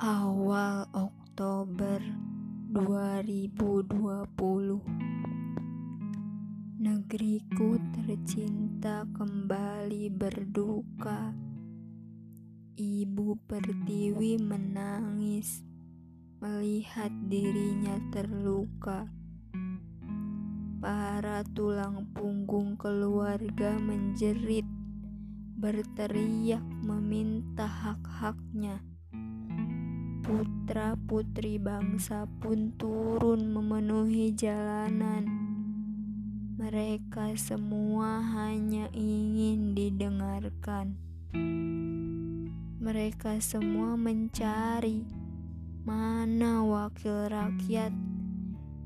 awal Oktober 2020 Negeriku tercinta kembali berduka. Ibu Pertiwi menangis melihat dirinya terluka. Para tulang punggung keluarga menjerit berteriak meminta hak-haknya putra-putri bangsa pun turun memenuhi jalanan. Mereka semua hanya ingin didengarkan. Mereka semua mencari mana wakil rakyat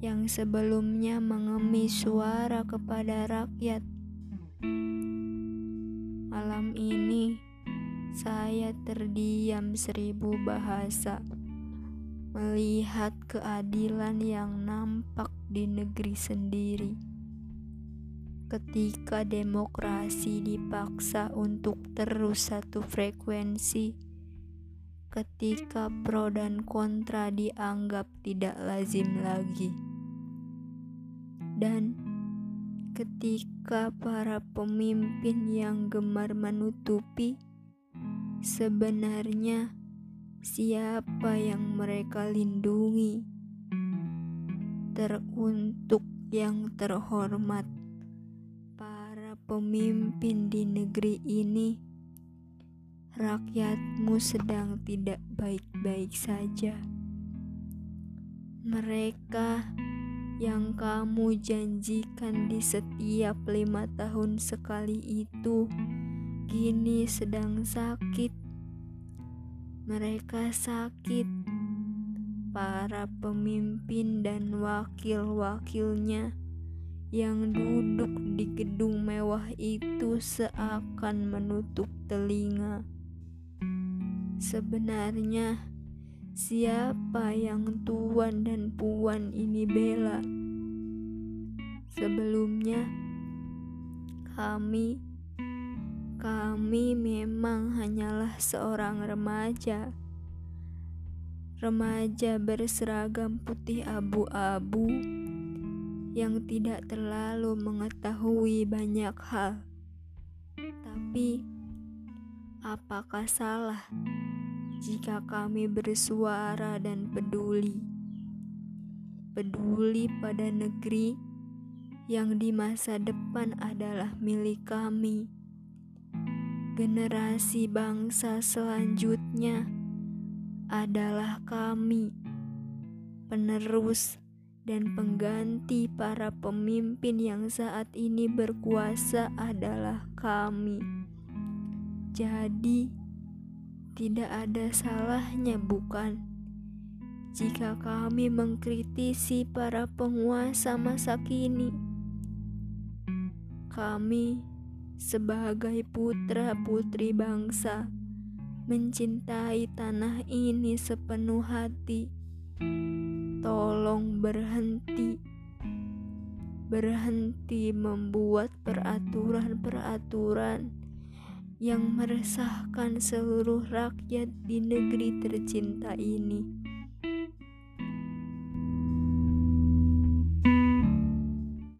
yang sebelumnya mengemis suara kepada rakyat. Malam ini saya terdiam seribu bahasa melihat keadilan yang nampak di negeri sendiri. Ketika demokrasi dipaksa untuk terus satu frekuensi, ketika pro dan kontra dianggap tidak lazim lagi, dan ketika para pemimpin yang gemar menutupi Sebenarnya, siapa yang mereka lindungi? Teruntuk yang terhormat, para pemimpin di negeri ini, rakyatmu sedang tidak baik-baik saja. Mereka yang kamu janjikan di setiap lima tahun sekali itu kini sedang sakit. Mereka sakit, para pemimpin dan wakil-wakilnya yang duduk di gedung mewah itu seakan menutup telinga. Sebenarnya, siapa yang tuan dan puan ini bela? Sebelumnya, kami kami memang hanyalah seorang remaja. Remaja berseragam putih abu-abu yang tidak terlalu mengetahui banyak hal. Tapi, apakah salah jika kami bersuara dan peduli? Peduli pada negeri yang di masa depan adalah milik kami generasi bangsa selanjutnya adalah kami, penerus dan pengganti para pemimpin yang saat ini berkuasa adalah kami. Jadi, tidak ada salahnya, bukan? Jika kami mengkritisi para penguasa masa kini, kami sebagai putra-putri bangsa, mencintai tanah ini sepenuh hati. Tolong berhenti, berhenti membuat peraturan-peraturan yang meresahkan seluruh rakyat di negeri tercinta ini.